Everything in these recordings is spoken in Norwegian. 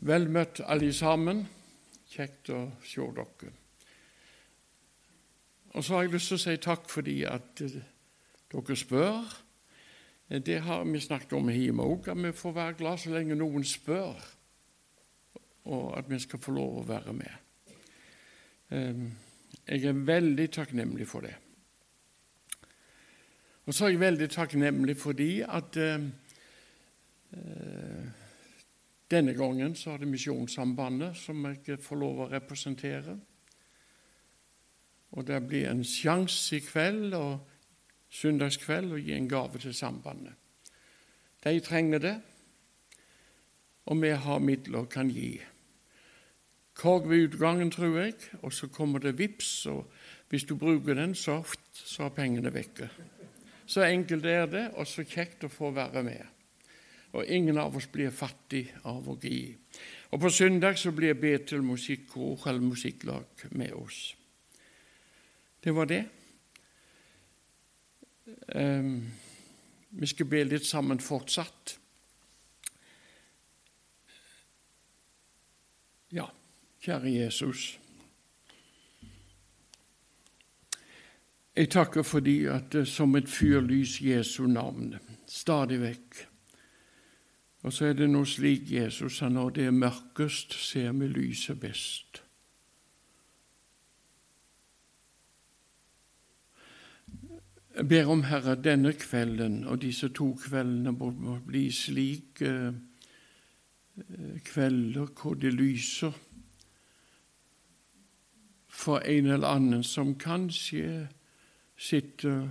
Vel møtt, alle sammen. Kjekt å se dere. Og så har jeg lyst til å si takk fordi at eh, dere spør. Eh, det har vi snakket om hjemme òg, at vi får være glad så lenge noen spør, og at vi skal få lov å være med. Eh, jeg er veldig takknemlig for det. Og så er jeg veldig takknemlig fordi at eh, denne gangen så er det Misjonssambandet som jeg får lov å representere. Og det blir en sjanse i kveld og søndagskveld å gi en gave til sambandet. De trenger det, og vi har midler og kan gi. Korg ved utgangen, tror jeg, og så kommer det vips, og hvis du bruker den, så, så er pengene vekke. Så enkelt er det, og så kjekt å få være med og ingen av oss blir fattig av å gi. Og På søndag så blir Betel musikkor eller musikklag med oss. Det var det. Um, vi skal be litt sammen fortsatt. Ja, kjære Jesus. Jeg takker fordi at det som et fyrlys Jesu navn stadig vekk og så er det noe slik Jesus sa når det er mørkest, ser vi lyset best. Jeg ber om, Herre, denne kvelden og disse to kveldene må bli slik eh, kvelder hvor det lyser for en eller annen som kanskje sitter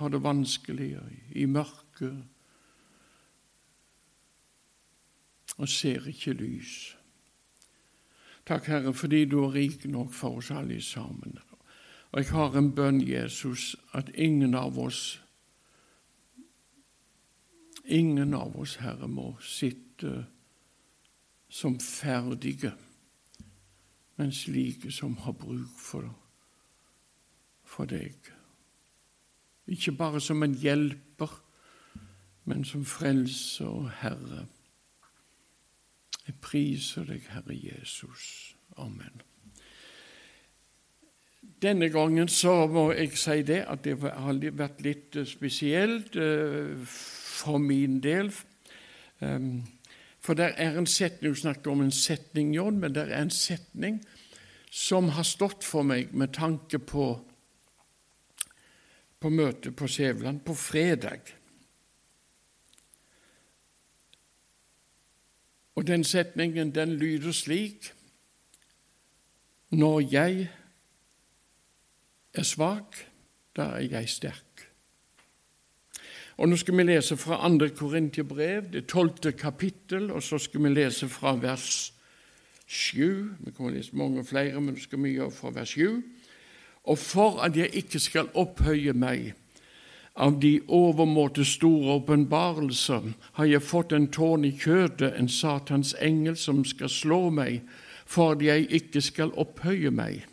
har det vanskeligere i mørket og ser ikke lys. Takk, Herre, fordi du er rik nok for oss alle sammen. Og jeg har en bønn, Jesus, at ingen av oss Ingen av oss, Herre, må sitte som ferdige, men slike som har bruk for, for deg. Ikke bare som en hjelper, men som frelser og Herre. Jeg priser deg, Herre Jesus. Amen. Denne gangen så må jeg si det at det har vært litt eh, spesielt eh, for min del. Ehm, for det er en setning Du snakket om en setning, John, men det er en setning som har stått for meg med tanke på, på møtet på Sævland på fredag. Og den setningen den lyder slik Når jeg er svak, da er jeg sterk. Og Nå skal vi lese fra 2. Korintiebrev, det tolvte kapittel, og så skal vi lese fra vers 7. Vi kommer til å lese mange flere, men nå skal vi gjøre fra vers 7. Og for at jeg ikke skal opphøye meg av de overmåte store åpenbarelser har jeg fått en tårn i kjødet, en Satans engel som skal slå meg, for at jeg ikke skal opphøye meg.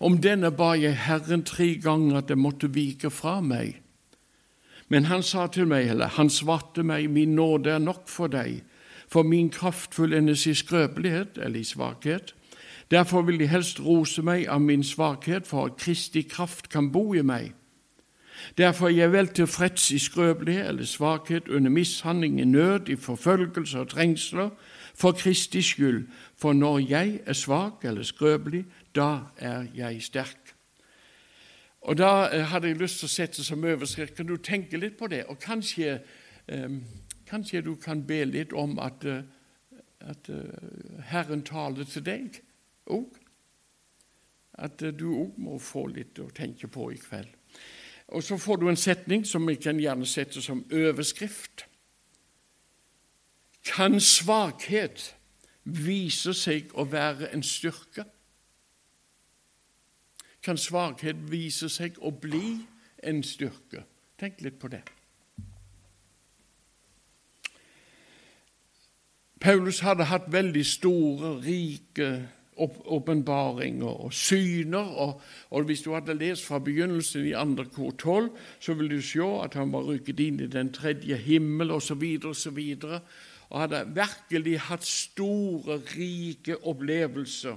Om denne ba jeg Herren tre ganger at det måtte vike fra meg. Men han sa til meg, eller han svarte meg, min nåde er nok for deg, for min kraft fullendes i skrøpelighet eller i svakhet. Derfor vil de helst rose meg av min svakhet, for at Kristi kraft kan bo i meg. Derfor er jeg vel tilfreds i skrøpelighet eller svakhet, under mishandling, i nød, i forfølgelse og trengsler, for Kristi skyld. For når jeg er svak eller skrøpelig, da er jeg sterk. Og Da eh, hadde jeg lyst til å sette som overskrift Kan du tenke litt på det? Og kanskje, um, kanskje du kan be litt om at, uh, at uh, Herren taler til deg òg. At du òg må få litt å tenke på i kveld. Og så får du en setning som vi kan gjerne sette som overskrift. Kan svakhet vise seg å være en styrke? Kan svakhet vise seg å bli en styrke? Tenk litt på det. Paulus hadde hatt veldig store, rike åpenbaringer og syner. Og, og, Hvis du hadde lest fra begynnelsen i andre kor 12, så vil du se at han var rykket inn i den tredje himmel osv. Videre, og, hadde virkelig hatt store, rike opplevelser.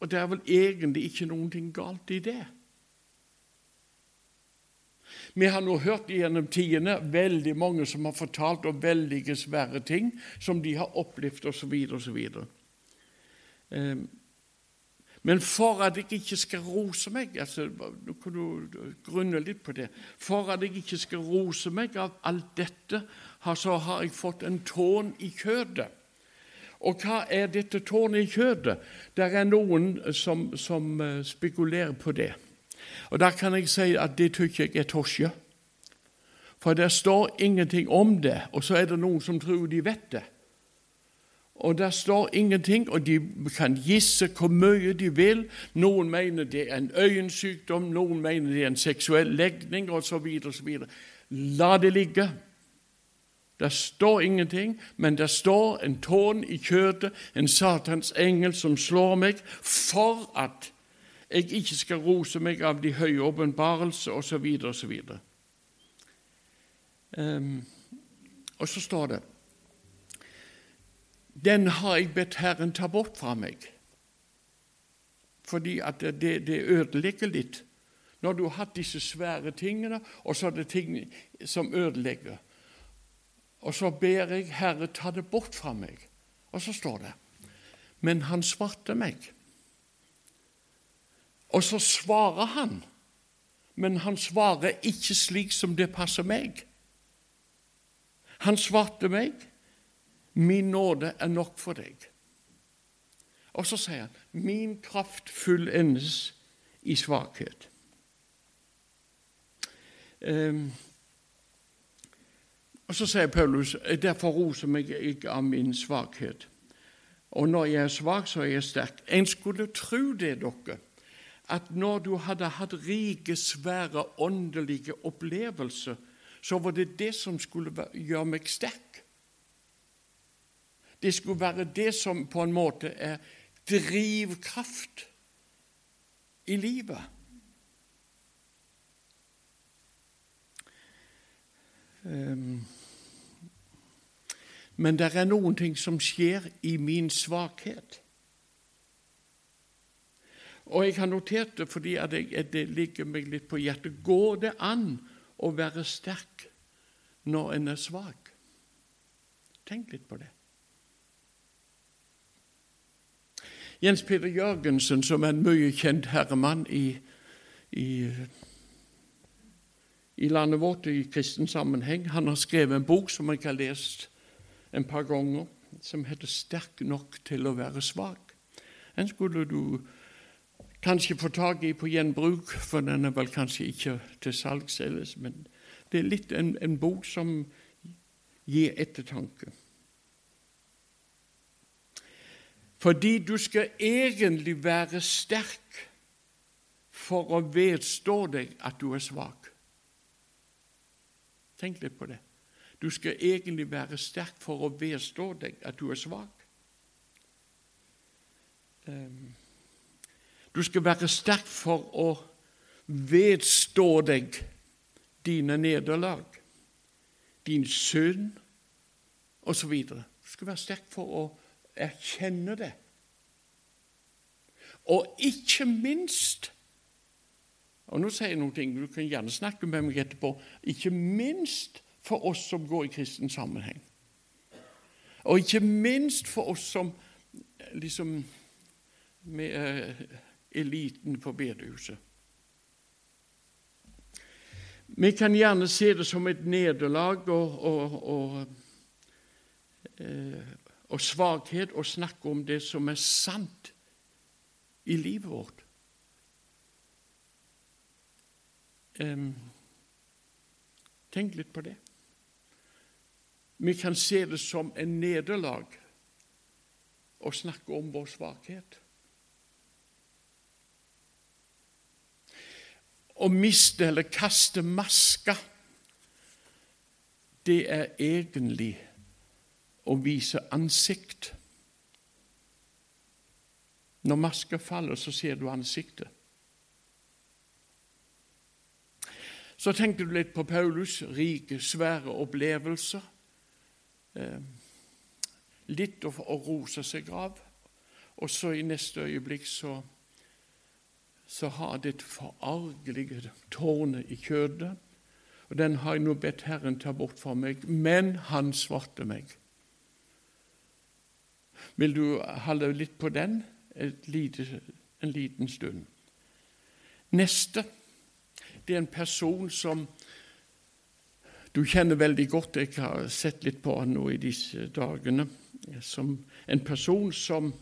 Og det er vel egentlig ikke noe galt i det. Vi har nå hørt gjennom tidene veldig mange som har fortalt om veldige svære ting som de har opplevd, osv. osv. Men for at jeg ikke skal rose meg altså, Nå kan du grunne litt på det. For at jeg ikke skal rose meg av alt dette, så har jeg fått en tårn i kjødet. Og hva er dette tårnet i kjødet? Det er noen som, som eh, spekulerer på det. Og Da kan jeg si at det syns jeg er tosje. For det står ingenting om det, og så er det noen som tror de vet det. Og der står ingenting, og de kan gisse hvor mye de vil. Noen mener det er en øyensykdom, noen mener det er en seksuell legning osv. La det ligge. Der står ingenting, men der står en tårn i kjøttet, en Satans engel som slår meg, for at jeg ikke skal rose meg av de høye åpenbarelser osv. osv. Um, og så står det den har jeg bedt Herren ta bort fra meg. Fordi at det, det ødelegger litt. Når du har hatt disse svære tingene, og så er det ting som ødelegger. Og så ber jeg Herre ta det bort fra meg. Og så står det Men han svarte meg. Og så svarer han, men han svarer ikke slik som det passer meg. Han svarte meg Min nåde er nok for deg. Og så sier han, min kraft fullendes i svakhet. Um, og Så sier Paulus derfor roser meg ikke av min svakhet. Og når jeg er svak, så er jeg sterk. En skulle tro det, dere, at når du hadde hatt rike, svære åndelige opplevelser, så var det det som skulle gjøre meg sterk. Det skulle være det som på en måte er drivkraft i livet. Ehm, men det er noen ting som skjer i min svakhet. Og jeg har notert det fordi det ligger meg litt på hjertet. Går det an å være sterk når en er svak? Tenk litt på det. Jens Peter Jørgensen, som er en mye kjent herremann i, i, i landet vårt i kristen sammenheng, han har skrevet en bok som jeg har lest en par ganger, som heter 'Sterk nok til å være svak'. Den skulle du kanskje få tak i på gjenbruk, for den er vel kanskje ikke til salgs ellers, men det er litt en, en bok som gir ettertanke. Fordi du skal egentlig være sterk for å vedstå deg at du er svak. Tenk litt på det. Du skal egentlig være sterk for å vedstå deg at du er svak. Ehm, du skal være sterk for å vedstå deg dine nederlag, din synd osv. Du skal være sterk for å erkjenner det. Og ikke minst og Nå sier jeg noen ting, du kan gjerne snakke med meg etterpå. Ikke minst for oss som går i kristen sammenheng. Og ikke minst for oss som liksom med uh, eliten på bedehuset. Vi kan gjerne se det som et nederlag og, og, og uh, og svakhet og snakke om det som er sant i livet vårt. Um, tenk litt på det. Vi kan se det som en nederlag å snakke om vår svakhet. Å miste eller kaste maska, det er egentlig å vise ansikt. Når maska faller, så ser du ansiktet. Så tenker du litt på Paulus' rike, svære opplevelser. eh, litt å, å rose seg av, og så i neste øyeblikk så, så har det et forargelige tårnet i kjødet, og den har jeg nå bedt Herren ta bort for meg, men han svarte meg. Vil du holde litt på den lite, en liten stund? Neste det er en person som du kjenner veldig godt. Jeg har sett litt på han nå i disse dagene. Som en person som,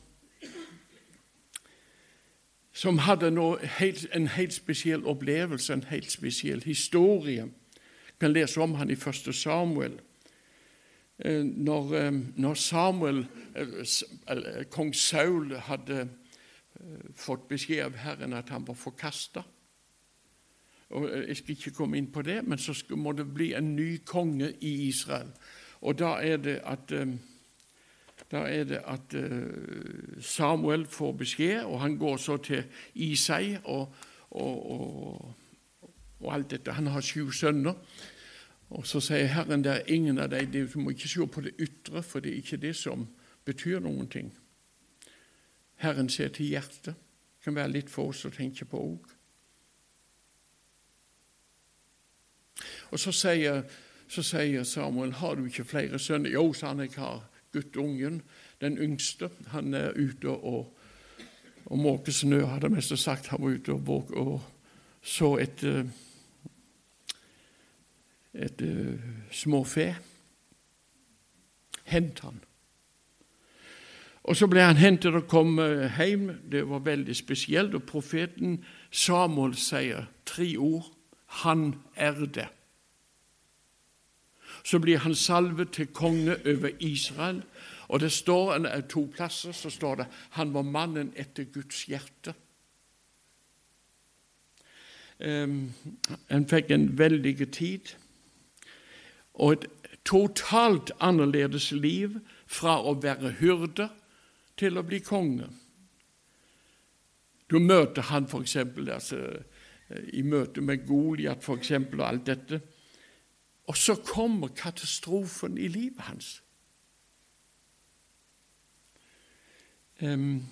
som hadde helt, en helt spesiell opplevelse, en helt spesiell historie. Du kan lese om han i 1. Samuel. Eh, når, eh, når Samuel, eller kong Saul hadde fått beskjed av Herren at han var forkasta Jeg skal ikke komme inn på det, men så må det bli en ny konge i Israel. Og da er det at, er det at Samuel får beskjed, og han går så til Isai og, og, og, og alt dette. Han har sju sønner. Og Så sier Herren det er ingen av dem Du må ikke se på det ytre, for det er ikke det som betyr noen ting. Herren ser til hjertet. Det kan være litt for oss å tenke på òg. Og så sier, så sier, Samuel, har du ikke flere sønner? Jo, sa han, jeg har guttungen, den yngste. Han er ute og, og måker snø, hadde mest sagt. Han var ute og, og så et, eh, et, uh, småfe. Hent han. Og Så ble han hentet og kom hjem. Det var veldig spesielt. Og profeten Samuel sier tre ord. Han er det. Så blir han salvet til konge over Israel. Og det står to plasser så står det han var mannen etter Guds hjerte. Um, han fikk en veldig tid og et totalt annerledes liv fra å være hyrde til å bli konge. Du møter han f.eks. Altså, i møte med Goliat f.eks. og alt dette. Og så kommer katastrofen i livet hans. Um,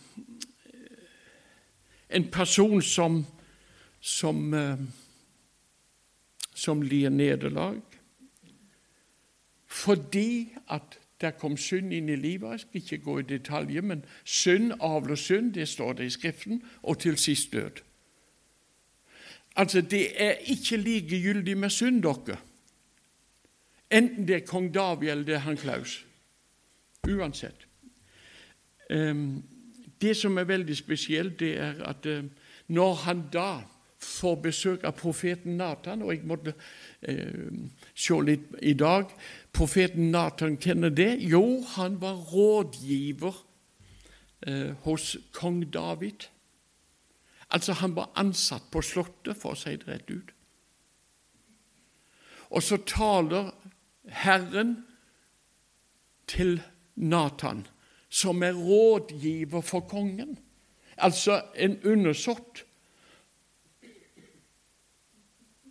en person som, som, uh, som lir nederlag fordi at det kom synd inn i livet. Jeg skal ikke gå i detaljer, men synd avler synd, det står det i Skriften, og til sist død. Altså, Det er ikke likegyldig med synd, dere. Enten det er kong David eller det er han Klaus. Uansett. Det som er veldig spesielt, det er at eh, når han da får besøk av profeten Nathan, og jeg måtte eh, se litt i dag Profeten Nathan kjenner det? Jo, han var rådgiver eh, hos kong David. Altså, han var ansatt på Slottet, for å si det rett ut. Og så taler Herren til Nathan, som er rådgiver for kongen, altså en undersått.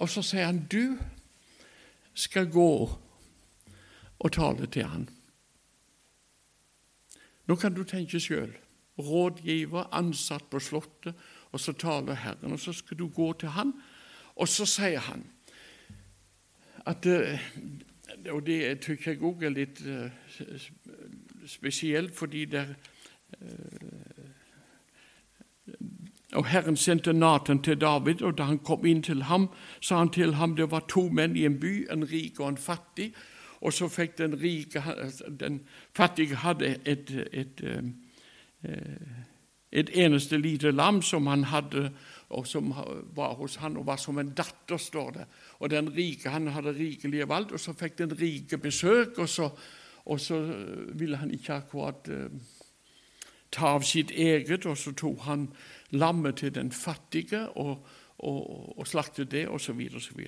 Og så sier han, 'Du skal gå og tale til han'. Nå kan du tenke sjøl. Rådgiver, ansatt på Slottet, og så taler Herren. Og så skal du gå til han, og så sier han at eh, og det syns jeg òg er litt uh, spesielt, fordi det uh, Og Herren sendte Natan til David, og da han kom inn til ham, sa han til ham det var to menn i en by, en rik og en fattig. Og så fikk den rike, den fattige hadde et, et, et, uh, et eneste lite lam som han hadde og som var hos han og var som en datter, står det. Og den rike, Han hadde rikelig av alt, og så fikk den rike besøk, og så, og så ville han ikke akkurat uh, ta av sitt eget, og så tok han lammet til den fattige og, og, og slaktet det, osv. osv.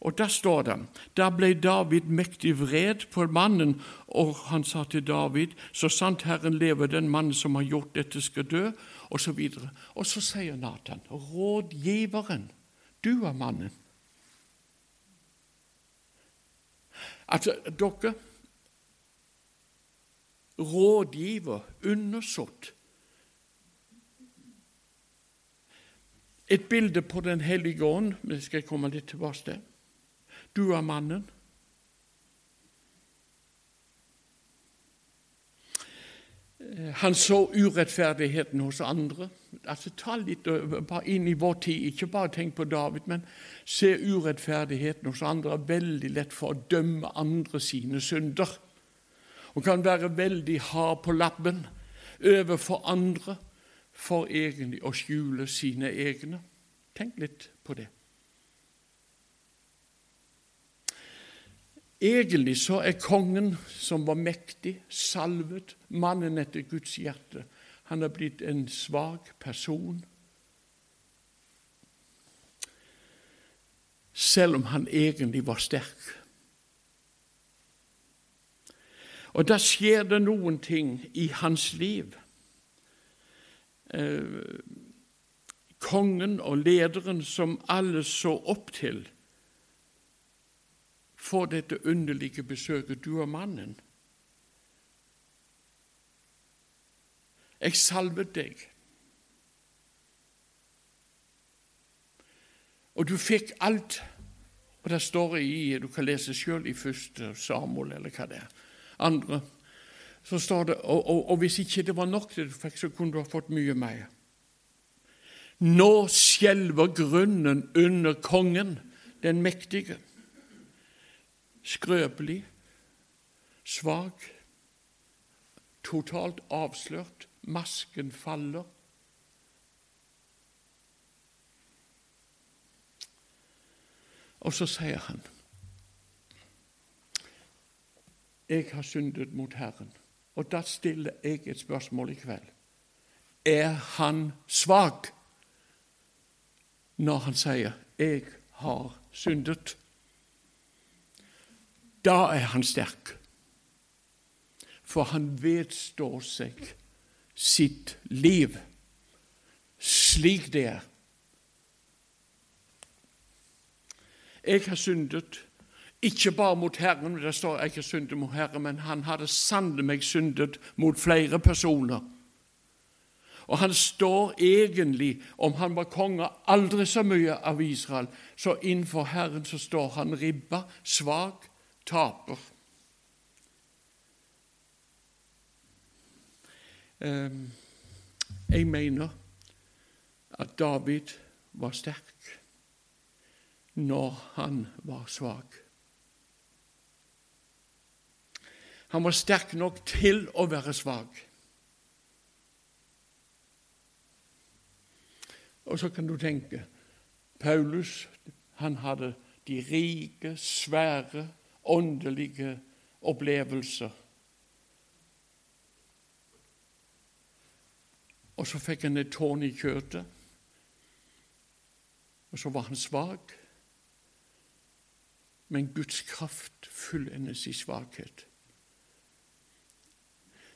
Og der står det da ble David mektig vred på mannen, og han sa til David, så sant Herren lever, den mannen som har gjort dette, skal dø, og så videre. Og så sier Nathan, rådgiveren, du er mannen. Altså, dere rådgiver, undersått. Et bilde på Den hellige ånd, vi skal komme litt tilbake til. Du er mannen. Han så urettferdigheten hos andre. Altså, Ta litt bare inn i vår tid. Ikke bare tenk på David, men se urettferdigheten hos andre. er Veldig lett for å dømme andre sine synder. Og kan være veldig hard på lappen overfor andre for egentlig å skjule sine egne. Tenk litt på det. Egentlig så er kongen, som var mektig, salvet, mannen etter Guds hjerte, han er blitt en svak person. Selv om han egentlig var sterk. Og da skjer det noen ting i hans liv. Eh, kongen og lederen som alle så opp til, får dette underlige besøket. Du er mannen. Jeg salvet deg. Og du fikk alt. Og det står i, Du kan lese sjøl i første Samuel, eller hva det er. Andre. Så står det, og, og, og hvis ikke det var nok det du fikk, så kunne du ha fått mye mer. Nå skjelver grunnen under kongen, den mektige. Skrøpelig, svak, totalt avslørt. Masken faller. Og så sier han Jeg har syndet mot Herren. Og da stiller jeg et spørsmål i kveld. Er han svak? når han sier 'Jeg har syndet'. Da er han sterk, for han vedstår seg sitt liv slik det er. Jeg har syndet, ikke bare mot Herren, det står har syndet mot Herren, men han hadde sannelig meg syndet mot flere personer. Og han står egentlig, om han var konge aldri så mye av Israel, så innenfor Herren så står han ribba, svak, taper. Ehm, jeg mener at David var sterk når han var svak. Han var sterk nok til å være svak. Og så kan du tenke Paulus han hadde de rike, svære, åndelige opplevelser. Og så fikk han et tårn i kjøttet. Og så var han svak. Men Guds kraft fullendes i svakhet.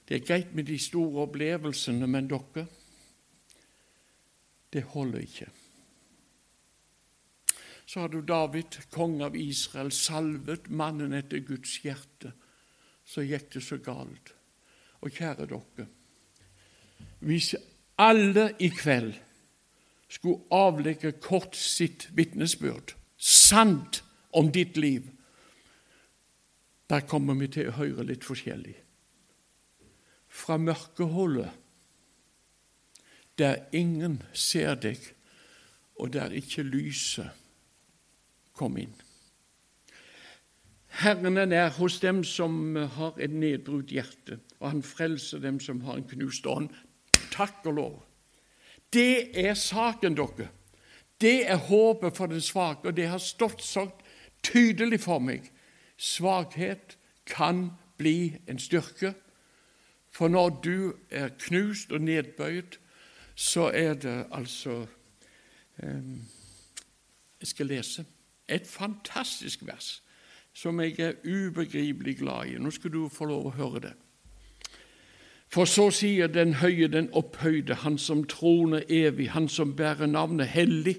Det er greit med de store opplevelsene, men dere det holder ikke. Så har du David, konge av Israel, salvet mannen etter Guds hjerte. Så gikk det så galt. Og kjære dere, hvis alle i kveld skulle avlegge kort sitt vitnesbyrd, sant om ditt liv, der kommer vi til å høre litt forskjellig. Fra mørkeholdet der ingen ser deg, og der ikke lyset kom inn. Herren er nær hos dem som har et nedbrutt hjerte, og han frelser dem som har en knust ånd. Takk og lov. Det er saken, dere. Det er håpet for den svake, og det har stått så tydelig for meg. Svakhet kan bli en styrke, for når du er knust og nedbøyd, så er det altså ehm, Jeg skal lese et fantastisk vers som jeg er ubegripelig glad i. Nå skal du få lov å høre det. For så sier den høye, den opphøyde, han som troner evig, han som bærer navnet hellig.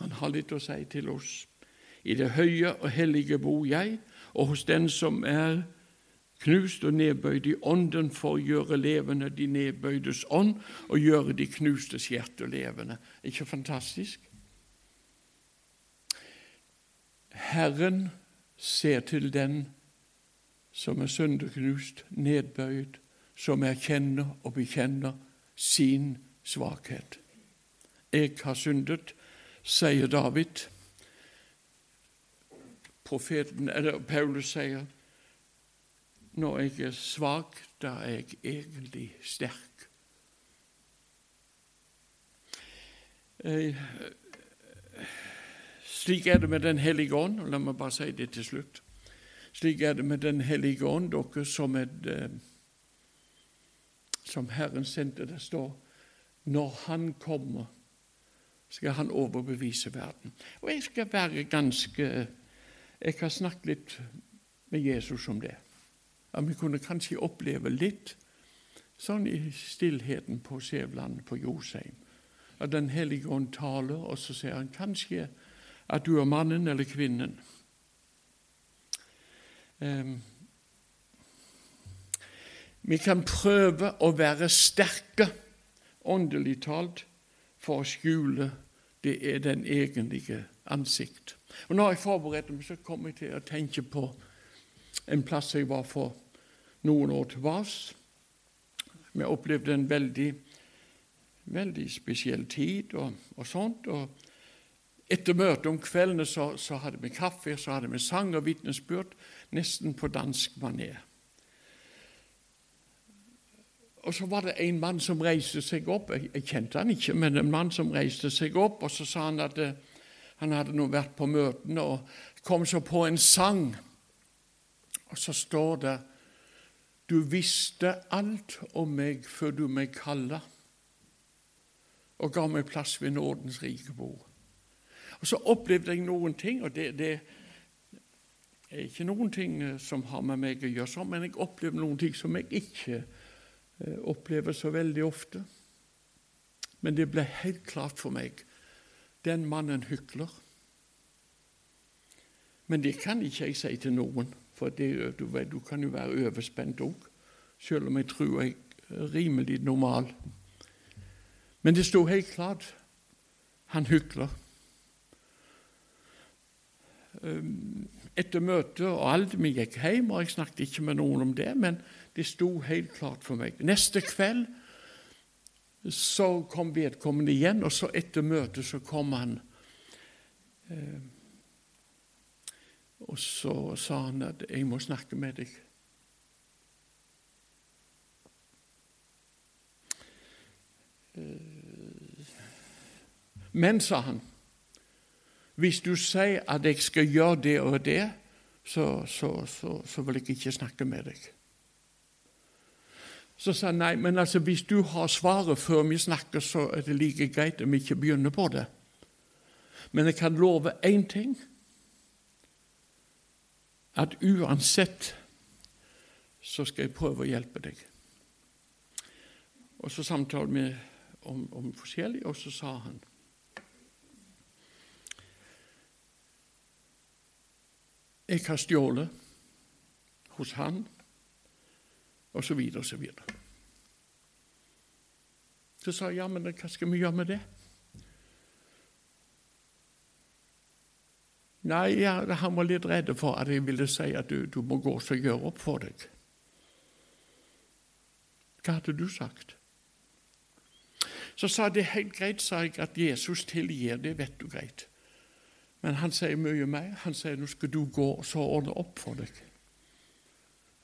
Han har litt å si til oss. I det høye og hellige bor jeg, og hos den som er knust og nedbøyd i ånden for å gjøre levende de nedbøydes ånd og gjøre de knustes hjerte levende. Ikke fantastisk? Herren ser til den som er sønderknust, nedbøyd, som erkjenner og bekjenner sin svakhet. Jeg har syndet, sier David. Profeten, eller Paulus sier når jeg er svak, da er jeg egentlig sterk. Eh, slik er det med Den hellige ånd. og La meg bare si det til slutt. Slik er det med Den hellige ånd, dere som, et, eh, som Herren sendte. Det står når Han kommer, skal Han overbevise verden. Og jeg skal være ganske Jeg har snakket litt med Jesus om det. At vi kunne kanskje oppleve litt sånn i stillheten på Skjævland, på Josheim. At Den hellige ånd taler, og så sier han kanskje at du er mannen eller kvinnen. Um, vi kan prøve å være sterke, åndelig talt, for å skjule det er den egentlige ansikt. Og Når jeg forbereder meg, så kommer jeg til å tenke på en plass jeg var for noen år tilbake. Vi opplevde en veldig, veldig spesiell tid og, og sånt. og etter møtet om kveldene så, så, hadde vi kaffe, så hadde vi sang og vitnesbyrd, nesten på dansk maner. Og så var det en mann som reiste seg opp. Jeg, jeg kjente han ikke, men en mann som reiste seg opp, og så sa han at det, han hadde nå vært på møtene og kom så på en sang. Og så står det Du visste alt om meg før du meg kalla, og ga meg plass ved nådens rike bord. Og Så opplevde jeg noen ting, og det, det, er ikke noen ting eh, som har med meg å gjøre, sånn, men jeg opplevde noen ting som jeg ikke eh, opplever så veldig ofte. Men det ble helt klart for meg den mannen hykler. Men det kan ikke jeg si til noen, for det, du, vet, du kan jo være overspent òg, selv om jeg tror jeg er rimelig normal. Men det sto helt klart han hykler. Etter møtet og alt. Vi gikk hjem, og jeg snakket ikke med noen om det, men det sto helt klart for meg. Neste kveld så kom vedkommende igjen, og så etter møtet så kom han Og så sa han at 'jeg må snakke med deg'. Eh, men, sa han hvis du sier at jeg skal gjøre det og det, så, så, så, så vil jeg ikke snakke med deg. Så sa han nei, men altså, hvis du har svaret før vi snakker, så er det like greit om vi ikke begynner på det. Men jeg kan love én ting. At uansett så skal jeg prøve å hjelpe deg. Og så samtalte vi om, om forskjellig, og så sa han Jeg har stjålet hos han, og så videre og så videre. Så sa jeg ja, men hva skal vi gjøre med det? Nei, han var litt redd for at jeg ville si at du, du må gå og gjøre opp for deg. Hva hadde du sagt? Så sa det helt greit, sa jeg, at Jesus tilgir, det vet du greit. Men han sier mye mer. Han sier nå skal du gå og så ordne opp for deg.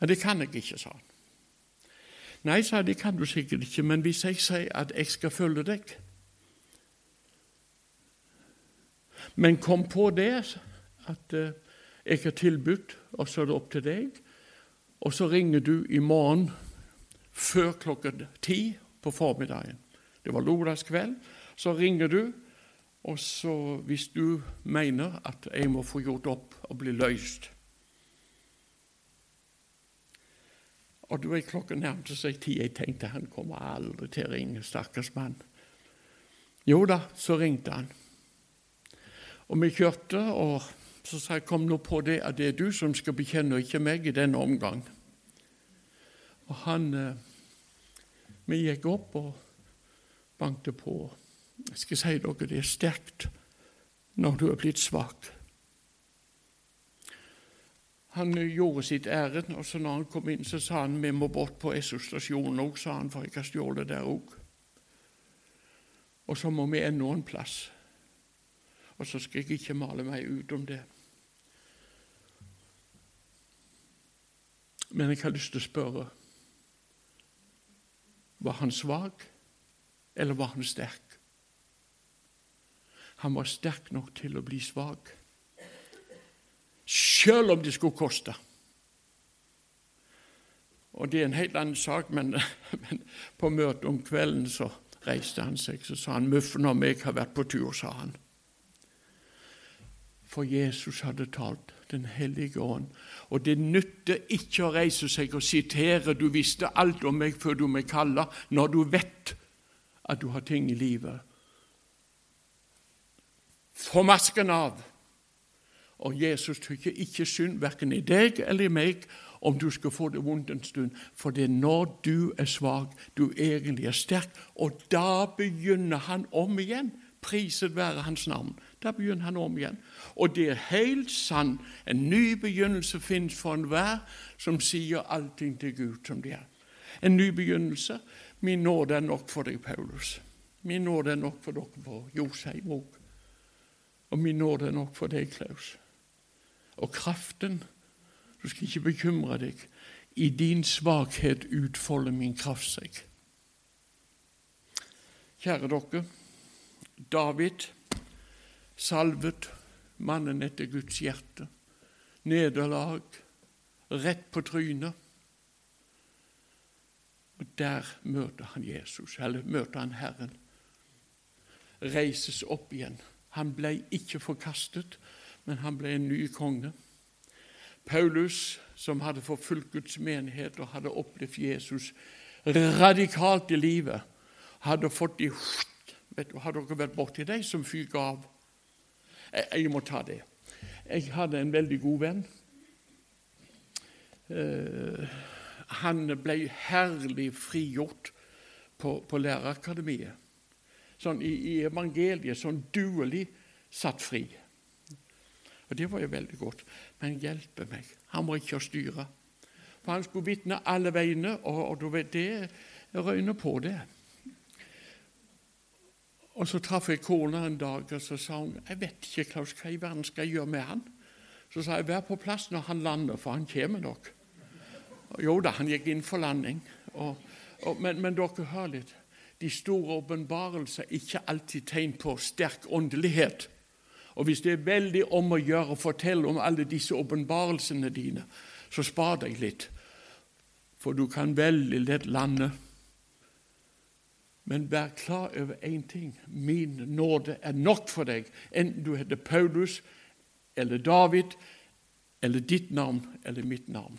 Men det kan jeg ikke, sa han. Nei, sa jeg, det kan du sikkert ikke, men hvis jeg sier at jeg skal følge deg Men kom på det at uh, jeg har tilbudt, og så er det opp til deg. Og så ringer du i morgen før klokken ti på formiddagen. Det var lørdagskveld. Så ringer du og så, hvis du mener at jeg må få gjort opp og bli løst Og du er klokka nærmte seg ti. Jeg tenkte han kommer aldri til å ringe, stakkars mann. Jo da, så ringte han. Og vi kjørte, og så sa jeg kom nå på det at det er du som skal bekjenne, og ikke meg, i denne omgang. Og han eh, Vi gikk opp og bankte på. Jeg skal si dere det er sterkt når du er blitt svak. Han gjorde sitt ærend, og så når han kom inn, så sa han vi må bort på Esso-stasjonen òg, sa han, for jeg har stjålet der òg. Og så må vi ennå en plass. Og så skal jeg ikke male meg ut om det. Men jeg har lyst til å spørre Var han svak, eller var han sterk? Han var sterk nok til å bli svak, sjøl om det skulle koste. Og Det er en helt annen sak, men, men på møtet om kvelden så reiste han seg så sa han, 'Muffen og meg har vært på tur', sa han. For Jesus hadde talt, Den hellige ånd. Og det nytter ikke å reise seg og sitere 'Du visste alt om meg før du meg kalla', når du vet at du har ting i livet. Få masken av. Og Jesus tykker ikke synd verken i deg eller i meg om du skal få det vondt en stund, for det er når du er svak, du egentlig er sterk, og da begynner han om igjen. Priset være hans navn. Da begynner han om igjen. Og det er helt sant. En ny begynnelse finnes for enhver som sier allting til Gud som det er. En ny begynnelse. Min nåde er nok for deg, Paulus. Min nåde er nok for dere på Josheim òg. Og min nåde er nok for deg, Klaus. Og kraften Du skal ikke bekymre deg. I din svakhet utfolder min kraft seg. Kjære dere. David salvet, mannen etter Guds hjerte. Nederlag, rett på trynet. Og Der møter han Jesus, eller møter han Herren. Reises opp igjen. Han ble ikke forkastet, men han ble en ny konge. Paulus, som hadde forfulgt Guds menighet og hadde opplevd Jesus radikalt i livet, hadde fått de vet Har dere vært borti de som fyker av? Jeg, jeg, må ta det. Jeg hadde en veldig god venn. Uh, han ble herlig frigjort på, på lærerakademiet. Sånn i, i, evangeliet, sånn duelig satt fri. Og Det var jo veldig godt. Men hjelpe meg, han må ikke styre. For han skulle vitne alle veiene, og, og det røyner på det. Og Så traff jeg kona en dag, og så sa hun jeg vet ikke Klaus, hva i verden skal jeg gjøre med han. Så sa jeg vær på plass når han lander, for han kommer nok. Jo da, han gikk inn for landing. Og, og, men, men, dere hører litt. De store åpenbarelser er ikke alltid tegn på sterk åndelighet. Og hvis det er veldig om å gjøre å fortelle om alle disse åpenbarelsene dine, så spar deg litt. For du kan veldig lett lande men vær klar over én ting. Min nåde er nok for deg, enten du heter Paulus eller David eller ditt navn eller mitt navn.